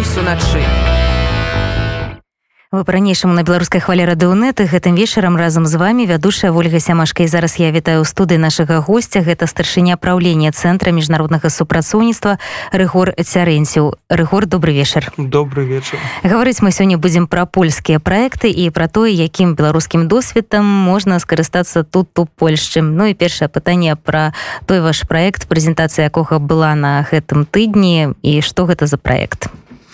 беларусь уначы по-ранейшаму на беларускай хвале радыонеты гэтым вечарам разам з вами вядушая ольга сямашка. І зараз я вітаю студы нашага гостця гэта старшыня праўлення цэнтра міжнароднага супрацоўніцтва рэгор цярэнсіў рэгор добрый вечар. Добрый вечар. Гаварыць мы сёння будзем пра польскія праекты і пра тое якім беларускім досведам можна скарыстацца тут у польшчым ну і першае пытанне пра той ваш праект прэзентацыя якога была на гэтым тыдні і што гэта за праект? Э,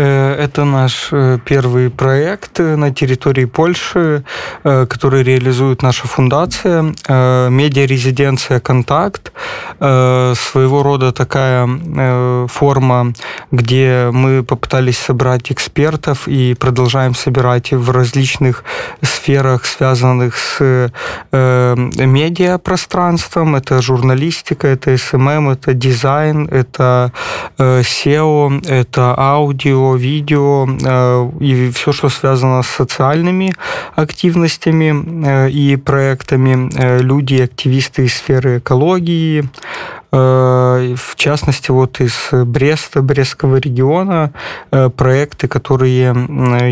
это наш э, первый проект э, на территории Польши, который реализует наша фундация. Медиа-резиденция «Контакт». Своего рода такая форма, где мы попытались собрать экспертов и продолжаем собирать в различных сферах, связанных с медиапространством. Это журналистика, это SMM, это дизайн, это SEO, это аудио, видео э, и все, что связано с социальными активностями э, и проектами. Э, люди, активисты из сферы экологии, в частности, вот из Бреста, Брестского региона, э, проекты, которые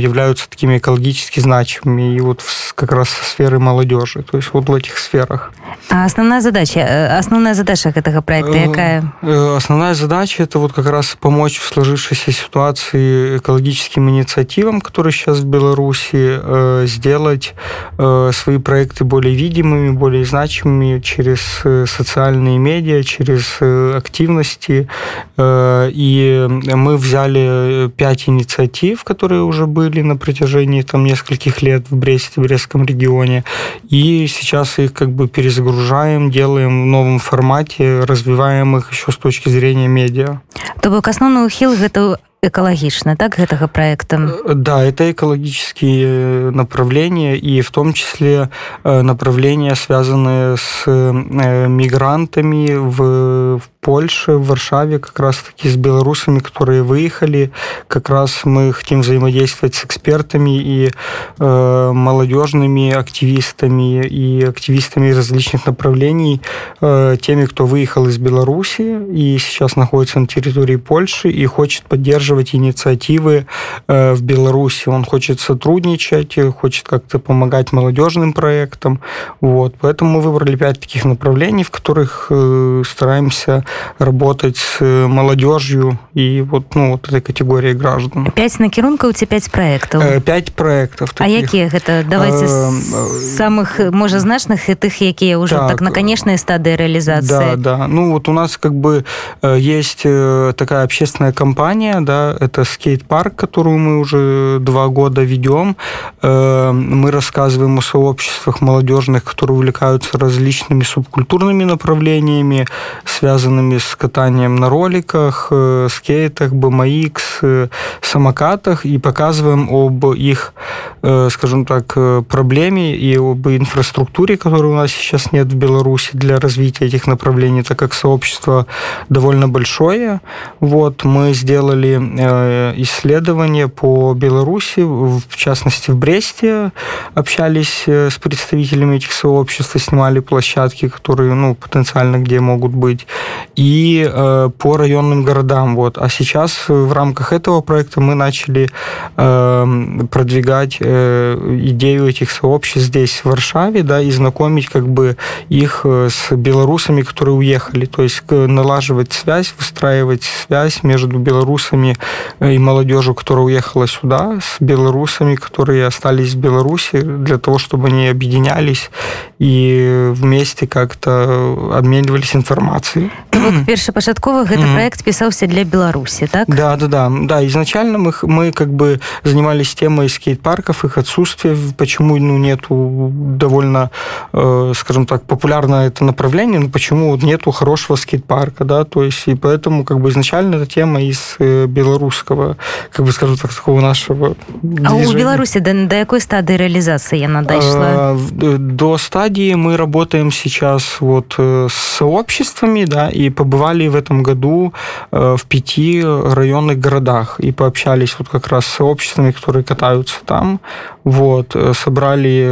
являются такими экологически значимыми, и вот как раз сферы молодежи, то есть вот в этих сферах. А основная задача, э, основная задача этого проекта какая? Основная задача – это вот как раз помочь в сложившейся ситуации экологическим инициативам, которые сейчас в Беларуси, сделать свои проекты более видимыми, более значимыми через социальные медиа, через через э, активности. Э, и мы взяли пять инициатив, которые уже были на протяжении там, нескольких лет в Бресте, в Брестском регионе. И сейчас их как бы перезагружаем, делаем в новом формате, развиваем их еще с точки зрения медиа. То бок основной ухил это экологично, так, этого проекта? Э, да, это экологические направления, и в том числе направления, связанные с мигрантами в, в Польше, в Варшаве, как раз-таки с белорусами, которые выехали. Как раз мы хотим взаимодействовать с экспертами и э, молодежными активистами и активистами различных направлений, э, теми, кто выехал из Беларуси и сейчас находится на территории Польши и хочет поддерживать инициативы э, в Беларуси. Он хочет сотрудничать, хочет как-то помогать молодежным проектам. Вот. Поэтому мы выбрали пять таких направлений, в которых э, стараемся работать с э, молодежью и вот, ну, вот этой категории граждан. Пять накірункаў ці пять проектов? Э, пять проектов. Таких. А якія гэта? Давайте э, с самых, можа, значных и тых, якія уже так, так на конечной стадии реализации. Да, да. Ну, вот у нас как бы есть такая общественная компания, да, это скейт-парк, которую мы уже два года ведем. Мы рассказываем о сообществах молодежных, которые увлекаются различными субкультурными направлениями, связанными связанными с катанием на роликах, э, скейтах, BMX, э, самокатах и показываем об их, э, скажем так, проблеме и об инфраструктуре, которой у нас сейчас нет в Беларуси для развития этих направлений, так как сообщество довольно большое. Вот, мы сделали исследование по Беларуси, в частности в Бресте, общались с представителями этих сообществ, снимали площадки, которые, ну, потенциально где могут быть и э, по районным городам. Вот. А сейчас в рамках этого проекта мы начали э, продвигать э, идею этих сообществ здесь, в Варшаве, да, и знакомить как бы их э, с белорусами, которые уехали. То есть налаживать связь, выстраивать связь между белорусами э, и молодежью, которая уехала сюда, с белорусами, которые остались в Беларуси, для того, чтобы они объединялись и вместе как-то обменивались информацией. бок першапачаткова гэты mm-hmm. проект пісаўся для беларусі так да да да да изначально мы мы как бы занимались темой скейт-парков их отсутствие почему ну нету довольно э, скажем так популярно это направление но почему вот нету хорошего скейт-парка да то есть и поэтому как бы изначально эта тема из э, белорусского как бы скажем так такого нашего а у беларуси до, до какой стадии реализации она дошла э, до стадии мы работаем сейчас вот с сообществами да и побывали в этом году э, в пяти районных городах и пообщались вот как раз с сообществами, которые катаются там. Вот, э, собрали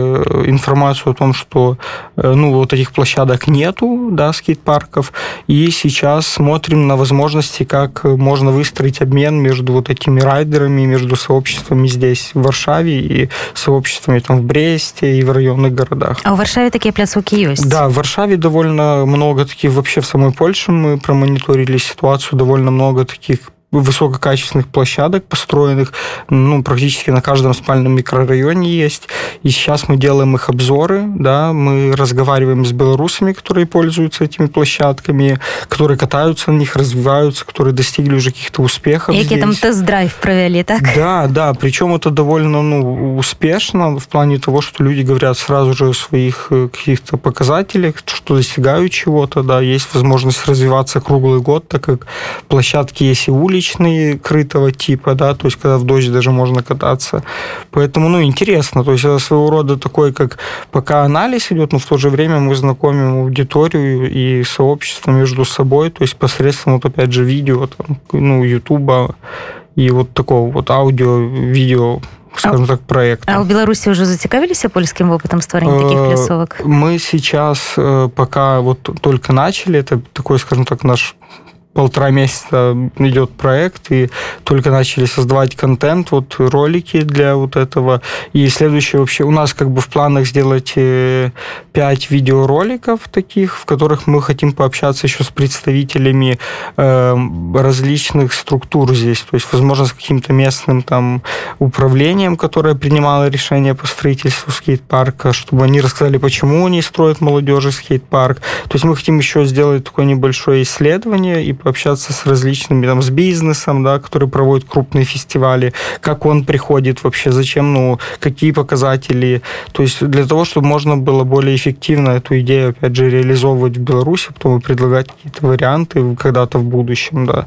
информацию о том, что ну, вот этих площадок нету, да, скейт-парков, и сейчас смотрим на возможности, как можно выстроить обмен между вот этими райдерами, между сообществами здесь, в Варшаве, и сообществами там в Бресте и в районных городах. А в Варшаве такие пляцовки есть? Да, в Варшаве довольно много таких, вообще в самой Польше мы промониторили ситуацию, довольно много таких высококачественных площадок, построенных ну, практически на каждом спальном микрорайоне есть. И сейчас мы делаем их обзоры, да, мы разговариваем с белорусами, которые пользуются этими площадками, которые катаются на них, развиваются, которые достигли уже каких-то успехов. И там тест-драйв провели, так? Да, да, причем это довольно ну, успешно в плане того, что люди говорят сразу же о своих э, каких-то показателях, что достигают чего-то, да, есть возможность развиваться круглый год, так как площадки есть и улицы, уличный крытого типа, да, то есть когда в дождь даже можно кататься. Поэтому, ну, интересно, то есть это своего рода такой, как пока анализ идет, но в то же время мы знакомим аудиторию и сообщество между собой, то есть посредством, вот опять же, видео, там, ну, ютуба и вот такого вот аудио, видео скажем а, так, проект. А у Беларуси уже зацікавились польским опытом створения таких плясовок? Мы сейчас э, пока вот только начали, это такой, скажем так, наш полтора месяца идет проект, и только начали создавать контент, вот ролики для вот этого. И следующее вообще, у нас как бы в планах сделать э, пять видеороликов таких, в которых мы хотим пообщаться еще с представителями э, различных структур здесь, то есть, возможно, с каким-то местным там управлением, которое принимало решение по строительству скейт-парка, чтобы они рассказали, почему они строят молодежи скейт-парк. То есть мы хотим еще сделать такое небольшое исследование и пообщаться с различными, там, с бизнесом, да, который проводит крупные фестивали, как он приходит вообще, зачем, ну, какие показатели. То есть для того, чтобы можно было более эффективно эту идею, опять же, реализовывать в Беларуси, потом предлагать какие-то варианты когда-то в будущем, да.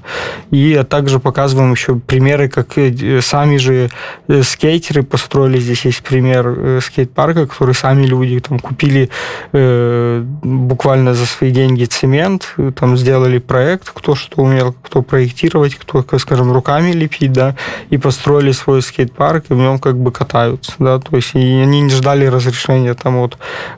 И а также показываем еще примеры, как э, сами же э, скейтеры построили. Здесь есть пример э, скейт-парка, который сами люди там купили э, буквально за свои деньги цемент, там сделали проект, кто что умел, кто проектировать, кто, скажем, руками лепить, да, и построили свой скейт-парк, и в нем как бы катаются, да, то есть и они не ждали разрешения там от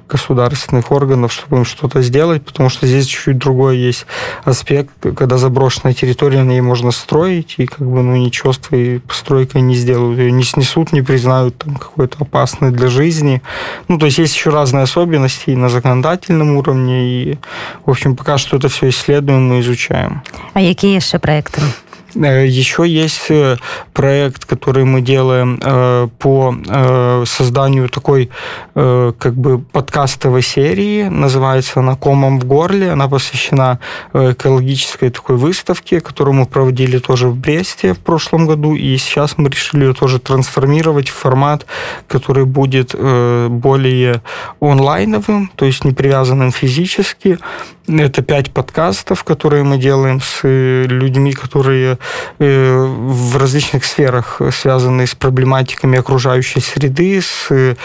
государственных органов, чтобы им что-то сделать, потому что здесь чуть-чуть другой есть аспект, когда заброшенная территория, на ней можно строить, и как бы, ну, ничего с твоей постройкой не сделают, ее не снесут, не признают там какой-то опасной для жизни. Ну, то есть есть еще разные особенности и на законодательном уровне, и, в общем, пока что это все исследуем и изучаем. А какие еще проекты? Э, еще есть э, проект, который мы делаем э, по созданию такой как бы подкастовой серии. Называется она «Комом в горле». Она посвящена экологической такой выставке, которую мы проводили тоже в Бресте в прошлом году. И сейчас мы решили ее тоже трансформировать в формат, который будет более онлайновым, то есть не привязанным физически. Это пять подкастов, которые мы делаем с людьми, которые Э, в различных сферах, связанные с проблематиками окружающей среды, с э,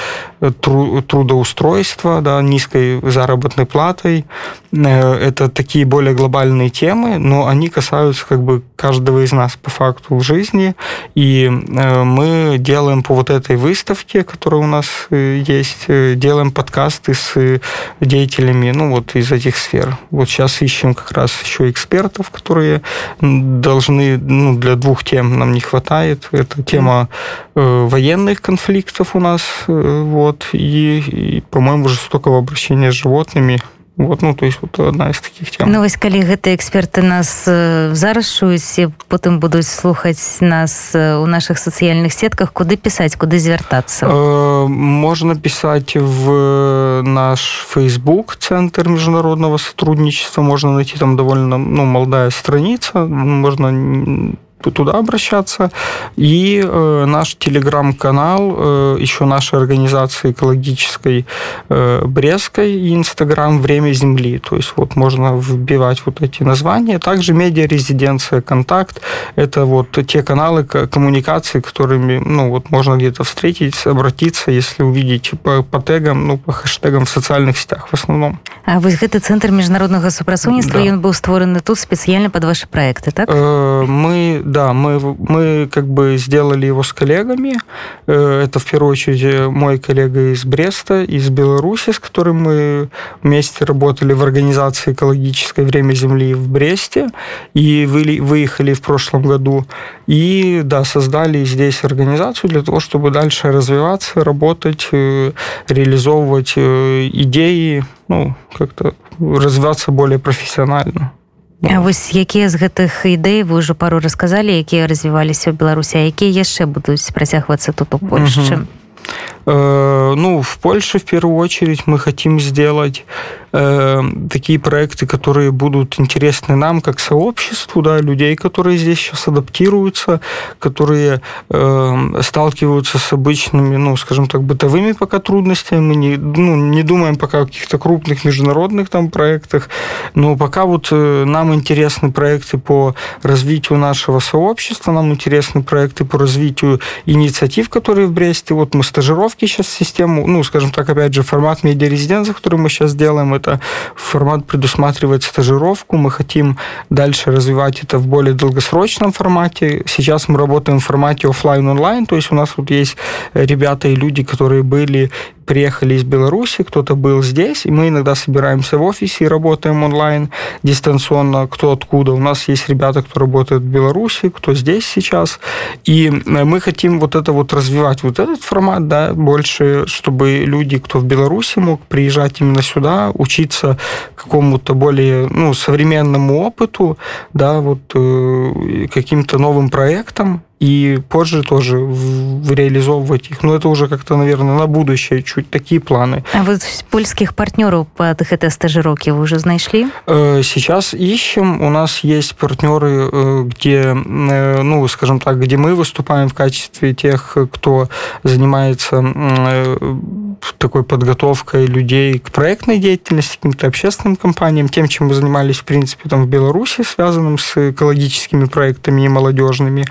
трудоустройства, да, низкой заработной платой. Э, это такие более глобальные темы, но они касаются как бы каждого из нас по факту в жизни. И мы делаем по вот этой выставке, которая у нас есть, делаем подкасты с деятелями ну, вот из этих сфер. Вот сейчас ищем как раз еще экспертов, которые должны ну, для двух тем нам не хватает. Это тема э, военных конфликтов у нас, э, вот, и, и по-моему, жестокого обращения с животными. Вот, ну, то есть вот одна из таких тем. Ну, вось калі гэтыя эксперты нас зараз чуюць потым будуць слухаць нас у наших социальных сетках куды писать куды звяртацца э, можно писать в наш Facebook центр международного сотрудничества можно найти там довольно ну молодая страница можно туда обращаться. И э, наш телеграм-канал, э, еще нашей организации экологической э, Брестской и Инстаграм «Время Земли». То есть вот можно вбивать вот эти названия. Также медиа-резиденция «Контакт» – это вот те каналы коммуникации, которыми ну, вот можно где-то встретить, обратиться, если увидите по, по тегам, ну, по хэштегам в социальных сетях в основном. А вот этот центр международного супрацоўніцтва да. он был створаны тут специально под ваши проекты так э, мы да мы мы как бы сделали его с коллегами. Э, это в первую очередь мой коллега из бреста из беларуси с которым мы вместе работали в организации экологическое время земли в бресте. И вы выехали в прошлом году. И да создали здесь организацию для того чтобы дальше развиваться работать э, реализовывать идеи ну как-то развиваться более профессионально вось якія з гэтых ідэй вы ўжо пару расказалі якія развіваліся ў беларусі якія яшчэ будуць працягвацца тут у польшчы uh -huh. Э, Ну, в Польше в первую очередь мы хотим сделать э, такие проекты, которые будут интересны нам как сообществу, да, людей, которые здесь сейчас адаптируются, которые э, сталкиваются с обычными, ну, скажем так, бытовыми пока трудностями. Не, ну, не думаем пока о каких-то крупных международных там проектах, но пока вот э, нам интересны проекты по развитию нашего сообщества, нам интересны проекты по развитию инициатив, которые в Бресте. Вот мы стажировки сейчас систему, ну, скажем так, опять же, формат медиарезиденции, который мы сейчас делаем, это формат предусматривает стажировку. Мы хотим дальше развивать это в более долгосрочном формате. Сейчас мы работаем в формате офлайн онлайн то есть у нас тут есть ребята и люди, которые были приехали из Беларуси, кто-то был здесь, и мы иногда собираемся в офисе и работаем онлайн дистанционно, кто откуда. У нас есть ребята, кто работает в Беларуси, кто здесь сейчас, и э, мы хотим вот это вот развивать, вот этот формат, да, больше, чтобы люди, кто в Беларуси, мог приезжать именно сюда, учиться какому-то более, ну, современному опыту, да, вот э, каким-то новым проектам, и позже тоже реализовывать их. Но это уже как-то, наверное, на будущее чуть такие планы. А вот польских партнеров по этой стажировке вы уже нашли? Э, сейчас ищем. У нас есть партнеры, э, где, э, ну, скажем так, где мы выступаем в качестве тех, кто занимается такой подготовкой людей к проектной деятельности, каким-то общественным компаниям, тем, чем мы занимались, в принципе, там в Беларуси, связанным с экологическими проектами и молодежными.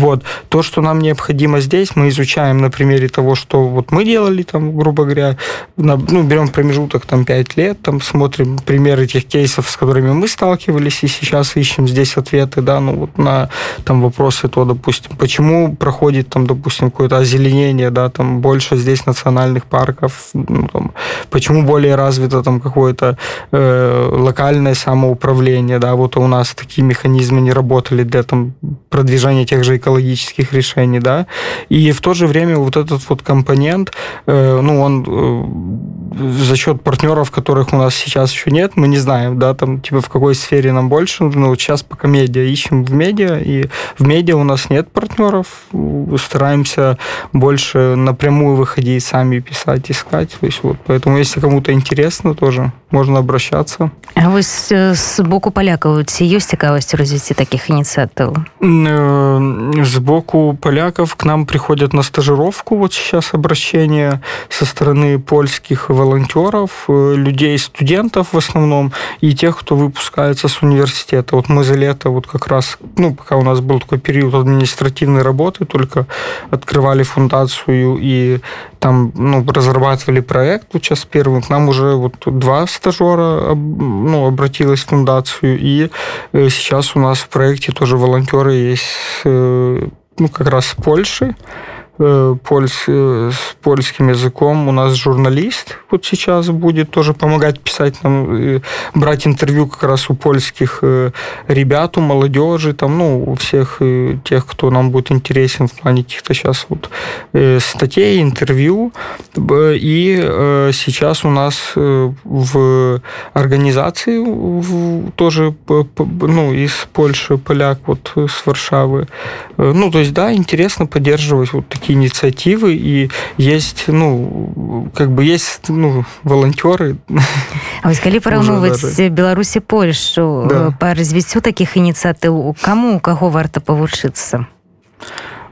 Вот. То, что нам необходимо здесь, мы изучаем на примере того, что вот мы делали, там, грубо говоря, на, ну, берем промежуток там 5 лет, там смотрим примеры тех кейсов, с которыми мы сталкивались, и сейчас ищем здесь ответы, да, ну, вот на там вопросы, то, допустим, почему проходит там, допустим, какое-то озеленение, да, там больше здесь национальных парков, ну, там, почему более развито там какое-то э, локальное самоуправление, да, вот у нас такие механизмы не работали для там продвижения тех же экологических экологических решений, да, и в то же время вот этот вот компонент, э, ну, он э, за счет партнеров, которых у нас сейчас еще нет, мы не знаем, да, там, типа, в какой сфере нам больше, ну, вот сейчас пока медиа, ищем в медиа, и в медиа у нас нет партнеров, стараемся больше напрямую выходить, сами писать, искать, то есть вот, поэтому, если кому-то интересно, тоже можно обращаться. А вы с, с боку поляков ці ёсць цікавасць развіцці таких инициатив? сбоку поляков к нам приходят на стажировку. Вот сейчас обращение со стороны польских волонтеров, э, людей, студентов в основном, и тех, кто выпускается с университета. Вот мы за лето вот как раз, ну, пока у нас был такой период административной работы, только открывали фундацию и там ну, разрабатывали проект. Вот сейчас первым к нам уже вот два стажера ну, обратилась в фундацию, и э, сейчас у нас в проекте тоже волонтеры есть э, ну, как раз с Польши. Э, польс, э, с польским языком. У нас журналист вот сейчас будет тоже помогать писать нам, брать интервью как раз у польских э, ребят, у молодежи, там, ну, у всех тех, кто нам будет интересен в плане каких-то сейчас вот статей, интервью. И сейчас у нас в организации тоже ну, из Польши поляк вот с Варшавы. Ну, то есть, да, интересно поддерживать вот такие такие инициативы, и есть, ну, как бы есть, ну, волонтеры. А вось калі параўноўваць Беларусі Польшу да. по развіццю таких инициатив, кому у кого варто повучиться?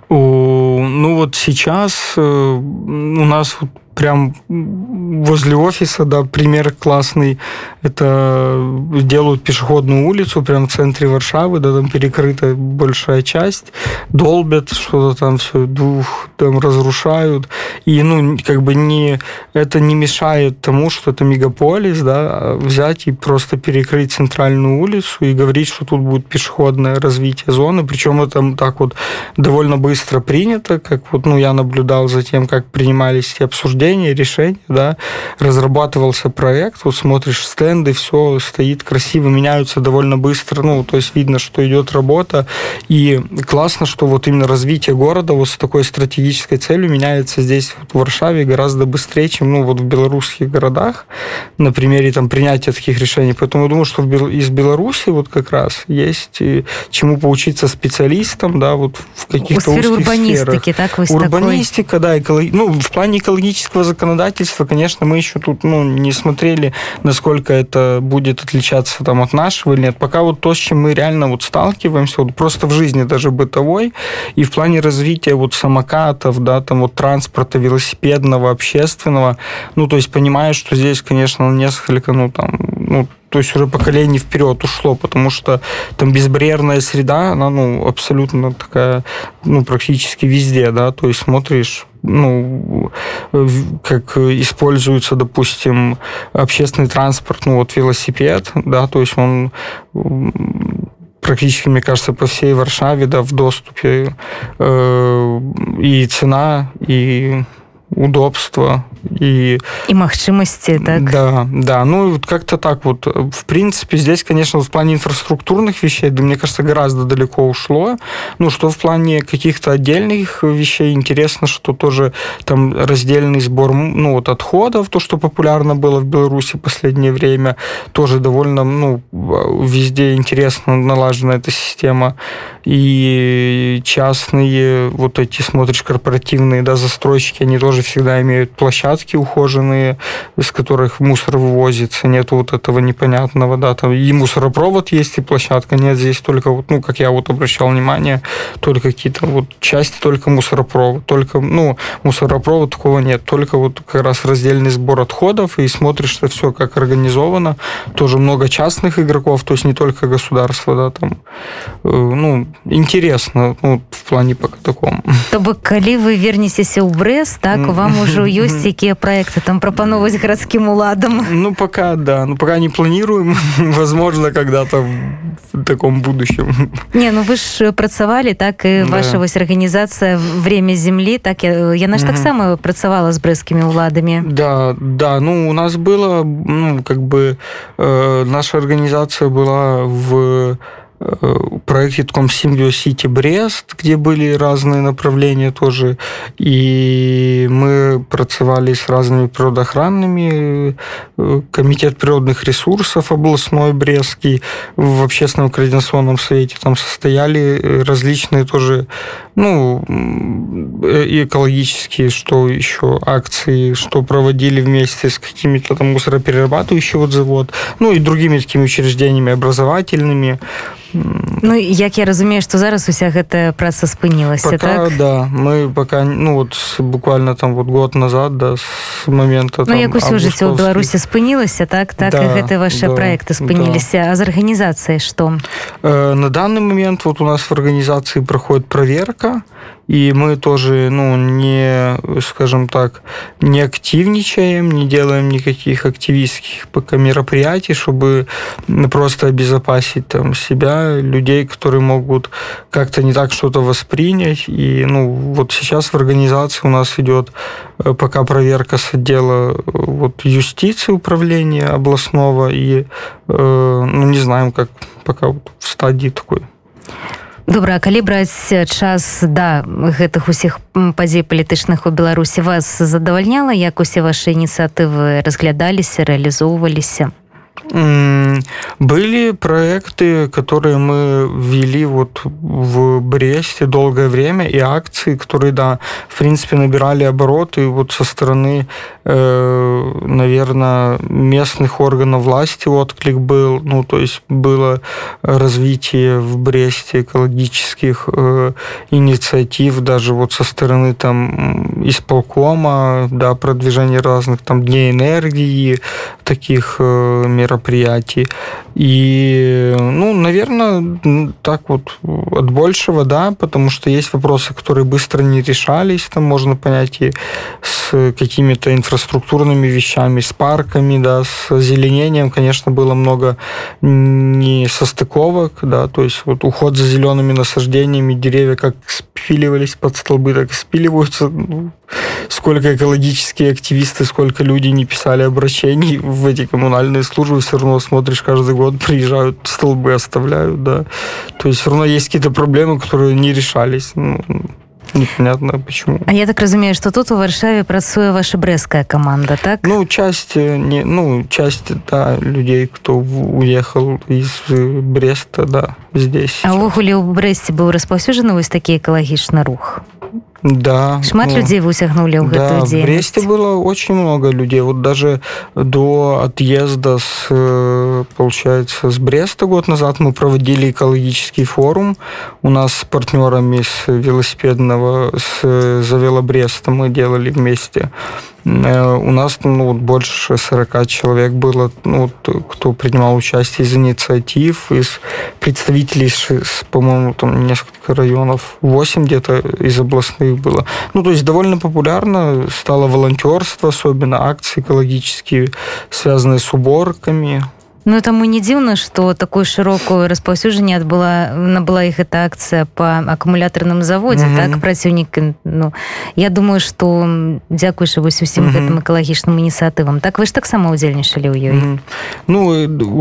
Ну вот сейчас э, у нас прям возле офиса, да, пример классный. Это делают пешеходную улицу прям в центре Варшавы, да, там перекрыта большая часть, долбят что-то там все, двух там разрушают. И, ну, как бы не, это не мешает тому, что это мегаполис, да, взять и просто перекрыть центральную улицу и говорить, что тут будет пешеходное развитие зоны. Причем это так вот довольно быстро принято, как вот, ну, я наблюдал за тем, как принимались эти обсуждения обсуждение, решение, да, разрабатывался проект, вот смотришь стенды, все стоит красиво, меняются довольно быстро, ну, то есть видно, что идет работа, и классно, что вот именно развитие города вот с такой стратегической целью меняется здесь, вот, в Варшаве, гораздо быстрее, чем, ну, вот в белорусских городах, на примере там принятия таких решений. Поэтому я думаю, что из Беларуси вот как раз есть э, чему поучиться специалистам, да, вот в каких-то узких урбанистики, сферах. так, Урбанистика, такой... да, эколог... ну, в плане экологического российского законодательства, конечно, мы еще тут ну, не смотрели, насколько это будет отличаться там, от нашего или нет. Пока вот то, с чем мы реально вот сталкиваемся, вот просто в жизни даже бытовой, и в плане развития вот самокатов, да, там вот транспорта велосипедного, общественного, ну, то есть понимаешь, что здесь, конечно, несколько, ну, там, ну, то есть уже поколение вперед ушло, потому что там безбарьерная среда, она, ну, абсолютно такая, ну, практически везде, да, то есть смотришь ну, как используется, допустим, общественный транспорт, ну, вот велосипед, да, то есть он практически, мне кажется, по всей Варшаве, да, в доступе э, и цена, и удобство и... И махчимости, так? Да, да. Ну, вот как-то так вот. В принципе, здесь, конечно, в плане инфраструктурных вещей, да, мне кажется, гораздо далеко ушло. Ну, что в плане каких-то отдельных вещей интересно, что тоже там раздельный сбор, ну, вот отходов, то, что популярно было в Беларуси в последнее время, тоже довольно, ну, везде интересно налажена эта система. И частные вот эти, смотришь, корпоративные, да, застройщики, они тоже всегда имеют площадки ухоженные, из которых мусор вывозится, нет вот этого непонятного, да, там и мусоропровод есть, и площадка, нет, здесь только вот, ну, как я вот обращал внимание, только какие-то вот части, только мусоропровод, только, ну, мусоропровод такого нет, только вот как раз раздельный сбор отходов, и смотришь, что все как организовано, тоже много частных игроков, то есть не только государство, да, там, э, ну, интересно, ну, в плане пока таком. То бок, калі вы вернетеся ў Брест, так, вам уже ёсць какие проекты там пропановывать городским уладам? Ну, пока, да. Ну, пока не планируем. Возможно, когда-то в таком будущем. Не, ну вы ж працавалі, так, и да. ваша вось организация «Время земли», так, яна ж угу. таксама працавала с брэскімі уладами. Да, да. Ну, у нас было, ну, как бы, э, наша организация была в Э, проекте таком Симбио Сити Брест, где были разные направления тоже. И мы працевали с разными природоохранными. Э, Комитет природных ресурсов областной Брестский в общественном координационном совете там состояли э, различные тоже ну, экологические, что еще акции, что проводили вместе с какими-то там мусороперерабатывающий вот завод, ну и другими такими учреждениями образовательными. Ну як я разумею что зараз уся гэтая праца спынілася так? да. Мы пока ну вот буквально там вот год назад да с момента ну, як усё жыццё ў беларусі спынілася так? Так да, гэты ваши да, проекты спыніліся. Да. а з арганізацыяй что э, на данный момент вот у нас в организации проходит проверка и мы тоже, ну, не, скажем так, не активничаем, не делаем никаких активистских пока мероприятий, чтобы просто обезопасить там себя, людей, которые могут как-то не так что-то воспринять. И, ну, вот сейчас в организации у нас идет э, пока проверка с отдела э, вот, юстиции управления областного, и, э, ну, не знаем, как пока вот в стадии такой добра калі браць час да гэтых усіх падзей палітычных у беларусі вас задавальняла як усе ваши ініцыятывы разглядаліся реалізоўваліся Были проекты, которые мы ввели вот в Бресте долгое время, и акции, которые, да, в принципе, набирали обороты вот со стороны, э, наверное, местных органов власти отклик был, ну, то есть было развитие в Бресте экологических э, инициатив, даже вот со стороны там исполкома, да, продвижение разных там дней энергии, таких э, мероприятий, мероприятий. И, ну, наверное, так вот от большего, да, потому что есть вопросы, которые быстро не решались, там можно понять и с какими-то инфраструктурными вещами, с парками, да, с озеленением, конечно, было много несостыковок, да, то есть вот уход за зелеными насаждениями, деревья как спиливались под столбы, так и спиливаются. Ну, сколько экологические активисты, сколько людей не писали обращений в эти коммунальные службы, все равно смотришь каждый год, приезжают, столбы оставляют, да. То есть все равно есть какие-то проблемы, которые не решались. Ну, непонятно почему. А я так разумею, что тут у Варшаве працуе ваша брэская команда, так? Ну, часть, не, ну, часть, да, людей, кто уехал из Бреста, да, здесь. А увогуле у Брэсце быў распаўсюджаны вось такі экалагічны рух? Да. Шмат ну, людей вы усягнули в да, в Бресте было очень много людей. Вот даже до отъезда с, э, получается, с Бреста год назад мы проводили экологический форум. У нас с партнерами с велосипедного, с Завела Бреста мы делали вместе. Э, у нас ну, больше 40 человек было, ну, кто принимал участие из инициатив, из представителей, по-моему, там несколько районов, 8 где-то из областных было. Ну, то есть довольно популярно стало волонтерство, особенно акции экологические, связанные с уборками. Ну таму не дзіўна што такое шырокую распаўсюджанне адбыла набыла іх эта акцыя по акумулятарным заводзе mm -hmm. так праціўнік ну я думаю что дзякуючы вось усім mm -hmm. гэтым экалагічным ініцыятывам так вы ж таксама удзельнічалі ў ёй mm -hmm. ну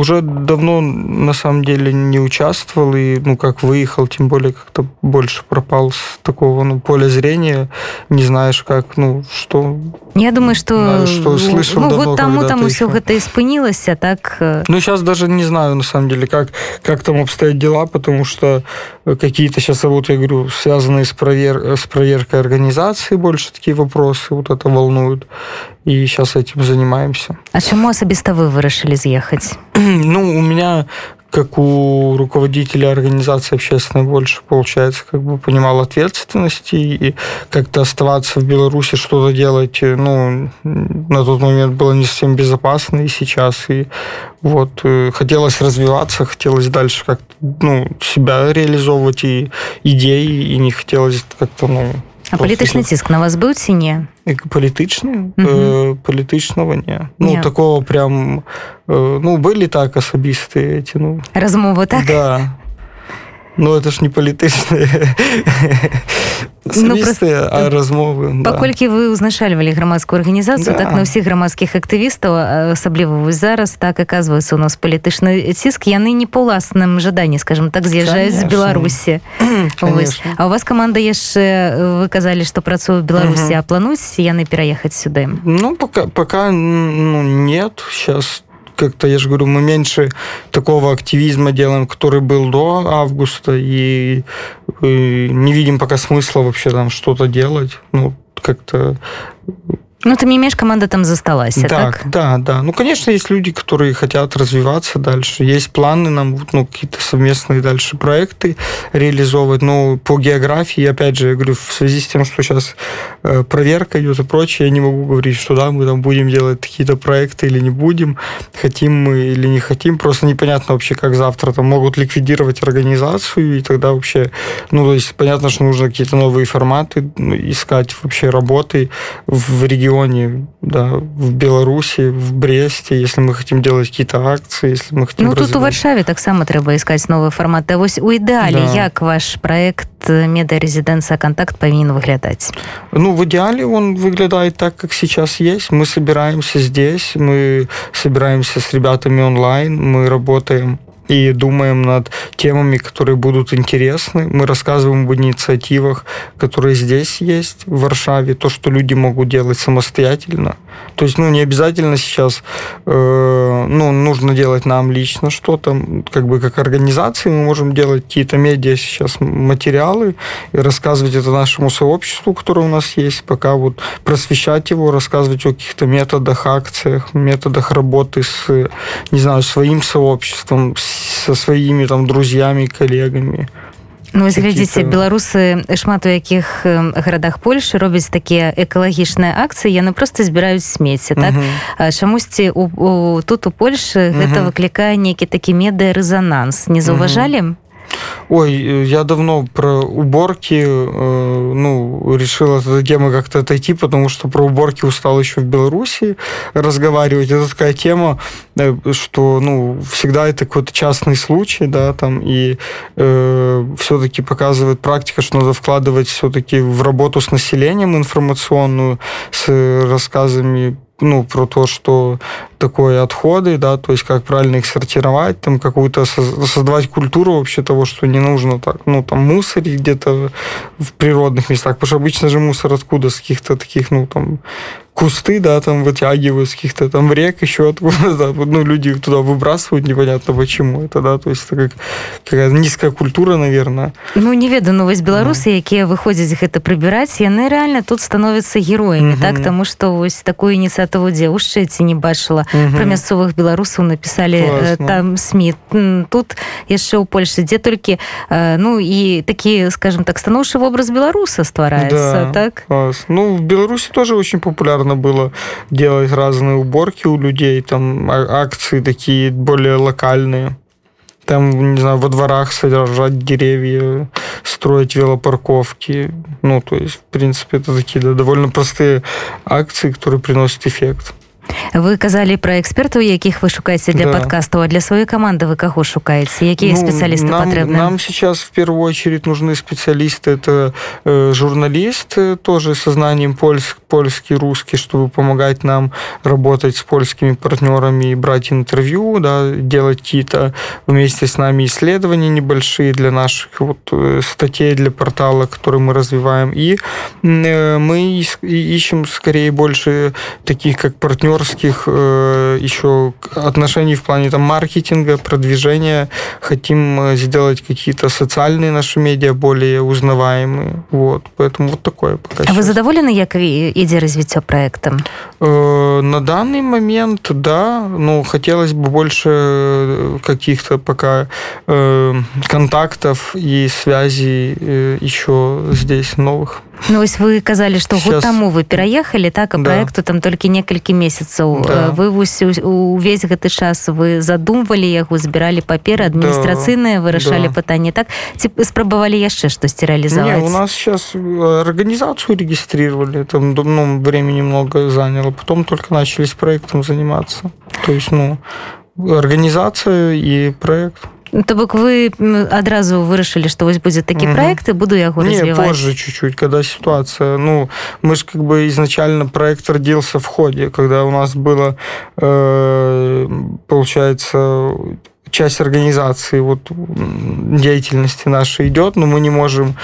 уже давно на самом деле не участвовал и ну как выехал тем более как-то больше пропал с такого ну поля зрения не знаешь как ну что я думаю что знаю, что слышал ну, вот тому там усё гэта і спынілася так ну сейчас даже не знаю, на самом деле, как, как там обстоят дела, потому что какие-то сейчас, вот я говорю, связанные с, провер... с проверкой организации больше такие вопросы вот это волнуют. И сейчас этим занимаемся. А чему особисто вы вырашили съехать? ну, у меня как у руководителя организации общественной больше, получается, как бы понимал ответственности и как-то оставаться в Беларуси, что-то делать, ну, на тот момент было не совсем безопасно и сейчас. И вот э, хотелось развиваться, хотелось дальше как-то, ну, себя реализовывать и идеи, и не хотелось как-то, ну, а палітычны ціск на вас быў ці не палітычны э, палітычнага не ну не. такого прям э, ну былі так асабістыя ці ну размовы так да Ну это ж не палітычныя ну, а размовы паколькі да. вы ўзначальвалі грамадскую арганізацыю да. так на ўсіх грамадскіх актывістаў асабліва вось зараз так аказваецца у нас палітычны ціск яны не па ўласным жаданні скажем так з'язджаюць з беларусі а у вас команда яшчэ вы казалі што працую в беларусі а плануюць яны пераехаць сюды ну пока пока ну, нет сейчас как-то, я же говорю, мы меньше такого активизма делаем, который был до августа, и, и не видим пока смысла вообще там что-то делать. Ну, как-то ну, ты не имеешь, команда там засталась, так, так? Да, да. Ну, конечно, есть люди, которые хотят развиваться дальше. Есть планы нам, ну, какие-то совместные дальше проекты реализовывать. Но по географии, опять же, я говорю, в связи с тем, что сейчас э, проверка идет и прочее, я не могу говорить, что да, мы там будем делать какие-то проекты или не будем, хотим мы или не хотим. Просто непонятно вообще, как завтра там могут ликвидировать организацию, и тогда вообще, ну, то есть понятно, что нужно какие-то новые форматы ну, искать вообще работы в регионе регионе, да, в Беларуси, в Бресте, если мы хотим делать какие-то акции, если мы хотим Ну, тут у Варшаве таксама трэба искать новые форматы. Вось у ідэале, да. як ваш проект медиарезиденция контакт павінен выглядаць? Ну, в идеале он выглядает так, как сейчас есть. Мы собираемся здесь, мы собираемся с ребятами онлайн, мы работаем и думаем над темами, которые будут интересны. Мы рассказываем об инициативах, которые здесь есть, в Варшаве, то, что люди могут делать самостоятельно. То есть, ну, не обязательно сейчас, э, ну, нужно делать нам лично что-то, как бы как организации мы можем делать какие-то медиа сейчас материалы и рассказывать это нашему сообществу, которое у нас есть, пока вот просвещать его, рассказывать о каких-то методах, акциях, методах работы с, не знаю, своим сообществом, со своими там друзьями, коллегами. Ну, глядзіце беларусы шмат у якіх гарадах Польшы робяць такія экалагічныя акцыі яны просто збіраюць смецце так? Чамусьці у, у тут у Польшы гэта выклікае нейкі такі медыа рэзананс не заўважалі Ой, я давно про уборки, э, ну, решил от этой темы как-то отойти, потому что про уборки устал еще в Беларуси разговаривать. Это такая тема, э, что, ну, всегда это какой-то частный случай, да, там, и э, все-таки показывает практика, что надо вкладывать все-таки в работу с населением информационную, с рассказами ну, про то, что такое отходы, да, то есть как правильно их сортировать, там какую-то создавать культуру вообще того, что не нужно так, ну, там мусорить где-то в природных местах, потому что обычно же мусор откуда, с каких-то таких, ну, там, кусты, да, там вытягивают с каких-то там рек, еще откуда, да, ну, люди туда выбрасывают, непонятно почему это, да, то есть это как какая низкая культура, наверное. Ну, не веду, но вось беларусы, mm. якія выходзяць гэта прыбіраць, яны реально тут становятся героями, mm -hmm. так, тому что вось такую инициативу дзе ў шчэце не бачыла. Mm -hmm. Про мясцовых беларусаў написали Классно. там СМИ. Тут яшчэ ў Польше, дзе толькі, ну, і такі, скажем так, станоўчы образ беларуса ствараецца, да, так? Класс. Ну, в Беларуси тоже очень популярно можно было делать разные уборки у людей, там а, акции такие более локальные. Там, не знаю, во дворах содержать деревья, строить велопарковки. Ну, то есть, в принципе, это такие да, довольно простые акции, которые приносят эффект. вы казалі про экспертаў якіх вы шукаеце для да. подкастаў а для сваёй команды вы каго шукаеце якія ну, спецыялісты патрэбны нам сейчас в первую очередь нужны специалисты это э, журналист тоже со знанием польск польский русский чтобы помогать нам работать с польскими партнерами и брать интервью да делать какие-то вместе с нами исследования небольшие для наших вот э, статей для портала которые мы развиваем и э, мы ищем скорее больше таких как партнерских э, еще отношений в плане там маркетинга, продвижения. Хотим сделать какие-то социальные наши медиа более узнаваемые. Вот. Поэтому вот такое пока. А сейчас. вы задоволены, как идея развития проекта? Э, на данный момент, да. Ну, хотелось бы больше э, каких-то пока э, контактов и связей э, еще здесь новых. Ну, вось вы казалі што год таму вы пераехалі так а да. проекту там толькі некалькі месяцаў да. вы вось увесь гэты час вы задумвалі яго збіралі паперы адміністрацыйныя вырашалі да. пытанне так? Ці спрабавалі яшчэ штосьці реалізаваць? У нас сейчас организацию регистрировали там ну, времени много заняло потом только начали с проектом заниматься. То есть ну организация и проект то бок вы адразу вырашылі што вось будзе такі угу. проект і буду яго Не, позже чуть-чуть когда ситуация ну мы же как бы изначально проект родился в ходе когда у нас было э, получается часть организации вот деятельности нашей идет, но мы не можем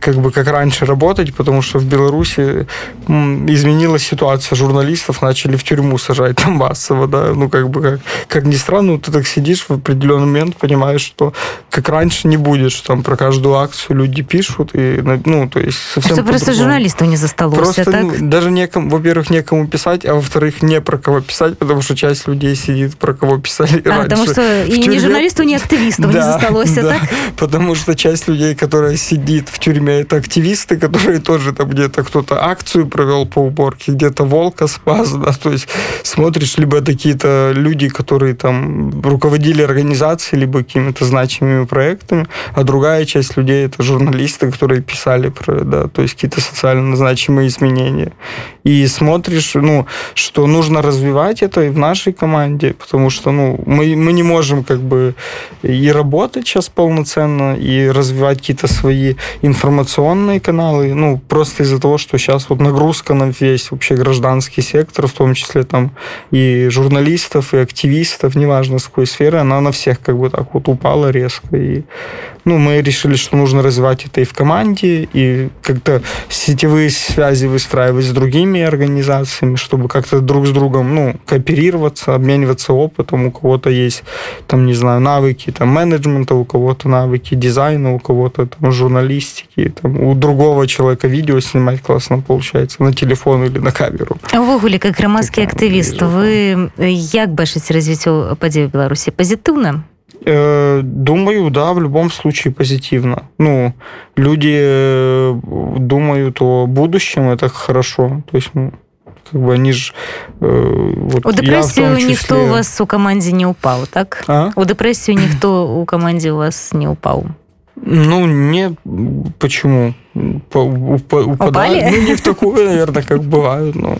как бы как раньше работать, потому что в Беларуси изменилась ситуация журналистов, начали в тюрьму сажать там массово, да, ну как бы как, как ни странно, ты так сидишь в определенный момент, понимаешь, что как раньше не будет, что там про каждую акцию люди пишут, и, ну, то есть совсем Что просто журналистов не засталось, Просто так? Ну, даже некому, во-первых, некому писать, а во-вторых, не про кого писать, потому что часть людей сидит, про кого писали а, раньше. Потому что и ни журналистов, ни активистов да, не засталось, да, так? Потому что часть людей, которая сидит в тюрьме, это активисты, которые тоже там где-то кто-то акцию провел по уборке, где-то волка спас, да, то есть смотришь, либо это какие-то люди, которые там руководили организацией, либо какими-то значимыми проектами, а другая часть людей это журналисты, которые писали про, да, то есть какие-то социально значимые изменения. И смотришь, ну, что нужно развивать это и в нашей команде, потому что, ну, мы, мы не можем как бы и работать сейчас полноценно, и развивать какие-то свои информационные каналы, ну, просто из-за того, что сейчас вот нагрузка на весь вообще гражданский сектор, в том числе там и журналистов, и активистов, неважно с какой сферы, она на всех как бы так вот упала резко. И, ну, мы решили, что нужно развивать это и в команде, и как-то сетевые связи выстраивать с другими организациями, чтобы как-то друг с другом, ну, кооперироваться, обмениваться опытом. У кого-то есть, там, не знаю, навыки там, менеджмента, у кого-то навыки дизайна, у кого-то там, журналистики, там, у другого человека видео снимать классно получается на телефон или на камеру. А увогуле, как громадский активист, вы как бачыце развіццё падзею Беларусі пазітыўна? Э, думаю, да, в любом случае позитивно. Ну, люди э, думают о будущем, это хорошо. То есть, ну, как бы они ж э, вот у дэпрэсію числе... ніхто у вас у камандзе не ўпаў так а? у дэпрэсію ніхто у камандзе у вас не ўпаў ну не почему упадали? Ну, не в такую, наверное, как бывают. Но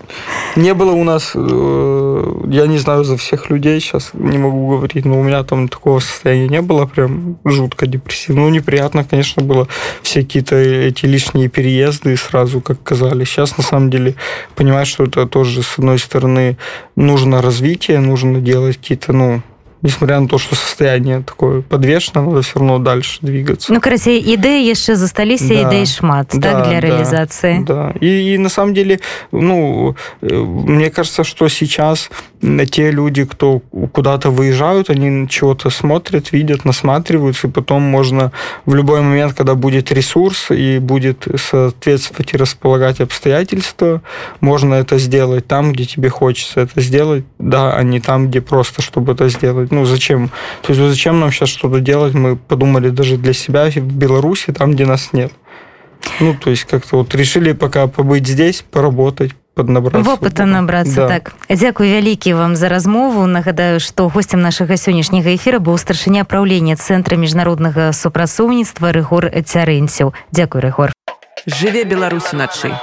не было у нас, э, я не знаю за всех людей, сейчас не могу говорить, но у меня там такого состояния не было, прям жутко депрессивно. Ну, неприятно, конечно, было все какие-то эти лишние переезды сразу, как казались. Сейчас, на самом деле, понимаю, что это тоже, с одной стороны, нужно развитие, нужно делать какие-то, ну, несмотря на то, что состояние такое подвешено, надо все равно дальше двигаться. Ну, короче, идеи еще застались, да, идей шмат, да, так, для да, реализации. Да, и, и на самом деле, ну, э, мне кажется, что сейчас те люди, кто куда-то выезжают, они чего-то смотрят, видят, насматриваются, и потом можно в любой момент, когда будет ресурс и будет соответствовать и располагать обстоятельства, можно это сделать там, где тебе хочется это сделать, да, а не там, где просто, чтобы это сделать ну, зачем? То есть, зачем нам сейчас что-то делать? Мы подумали даже для себя в Беларуси, там, где нас нет. Ну, то есть, как-то вот решили пока побыть здесь, поработать, поднабрацца вопыта набрацца да. так. Дзякуй вялікі вам за размову. Нагадаю што гостцем нашага сённяшняга эфира быў старшыня праўлення цэнтра міжнароднага супрацоўніцтва рыгор цярэнцяў дзякуй рыгор. Жыве беларусь уначы.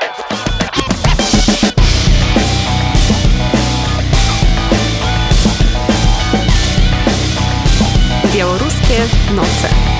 Белорусские ноцы.